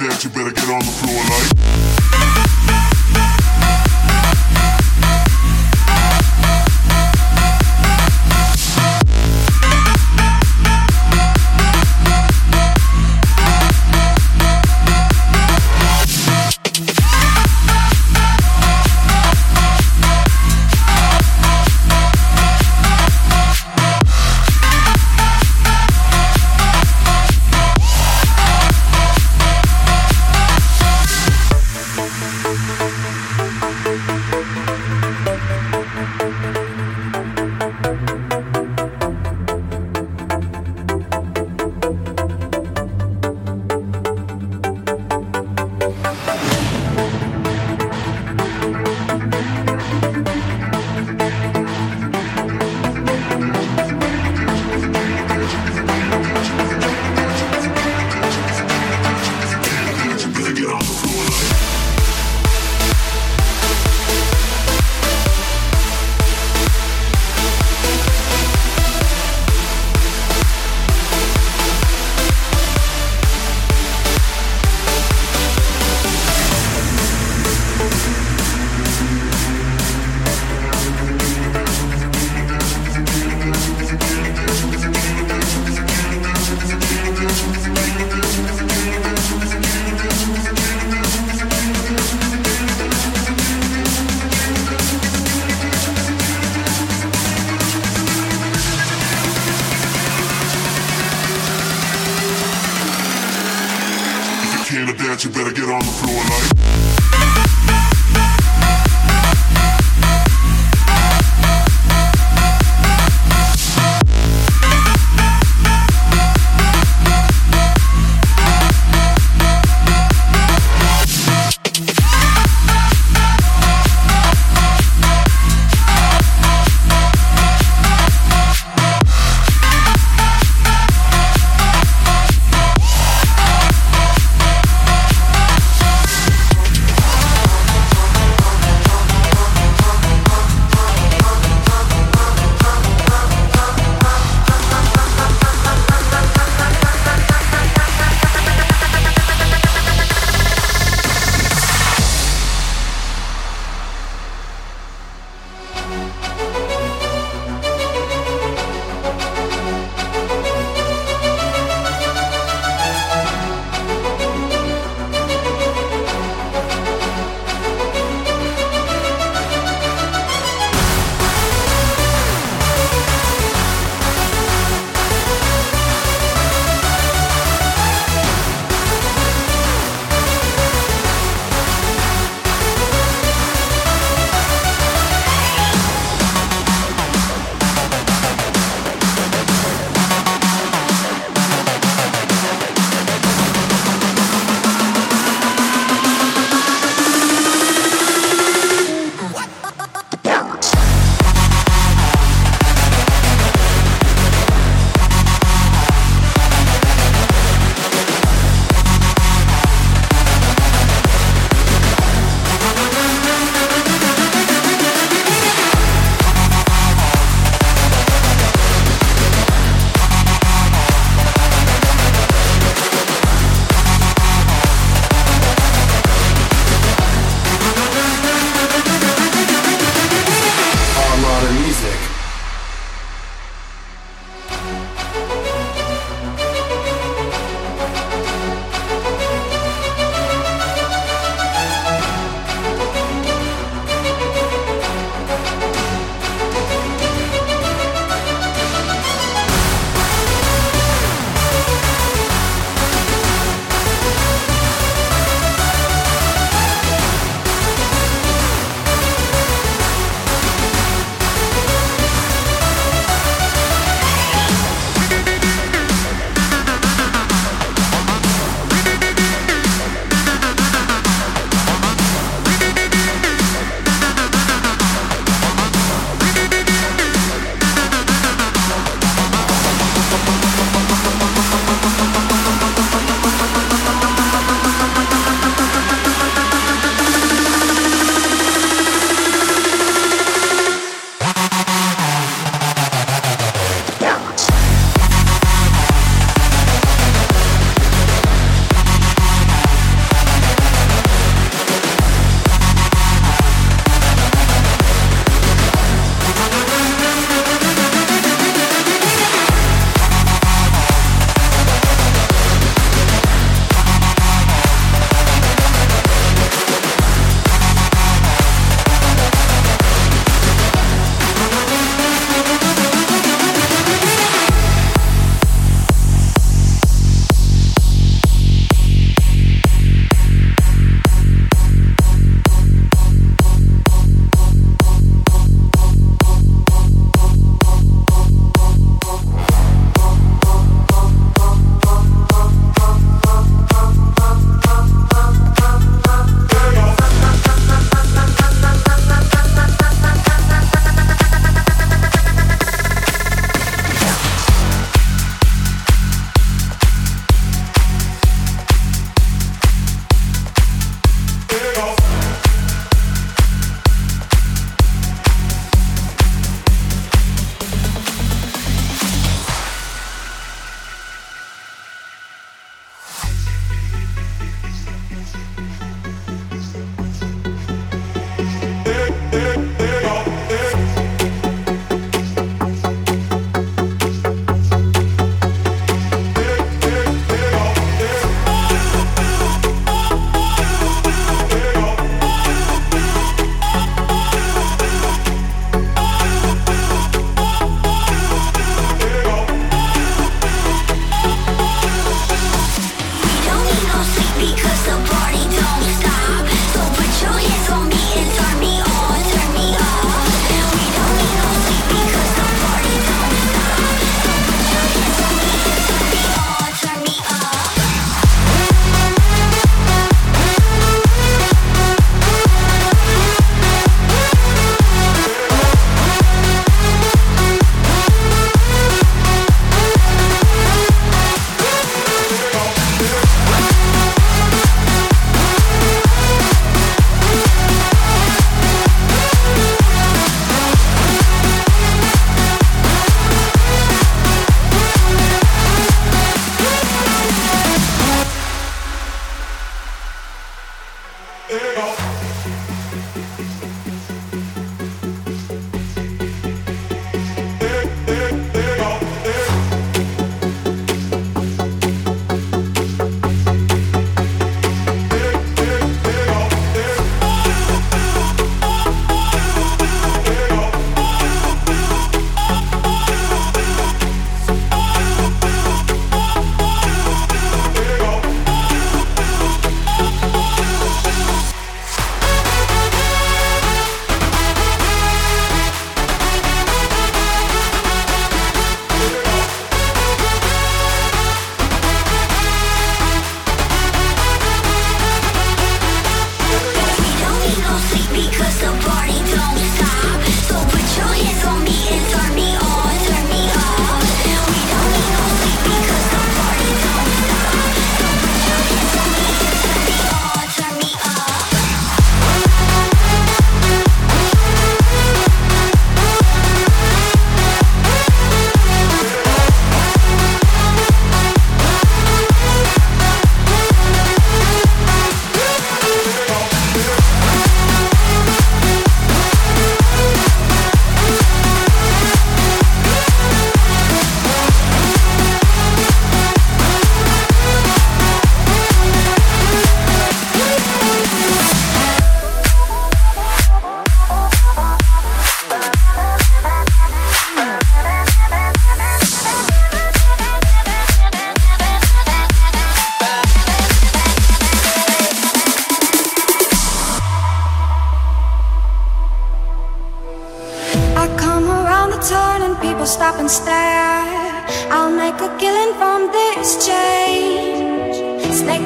dance, you better get on the floor like.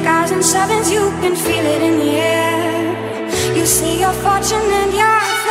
guys and you can feel it in the air. You see your fortune and your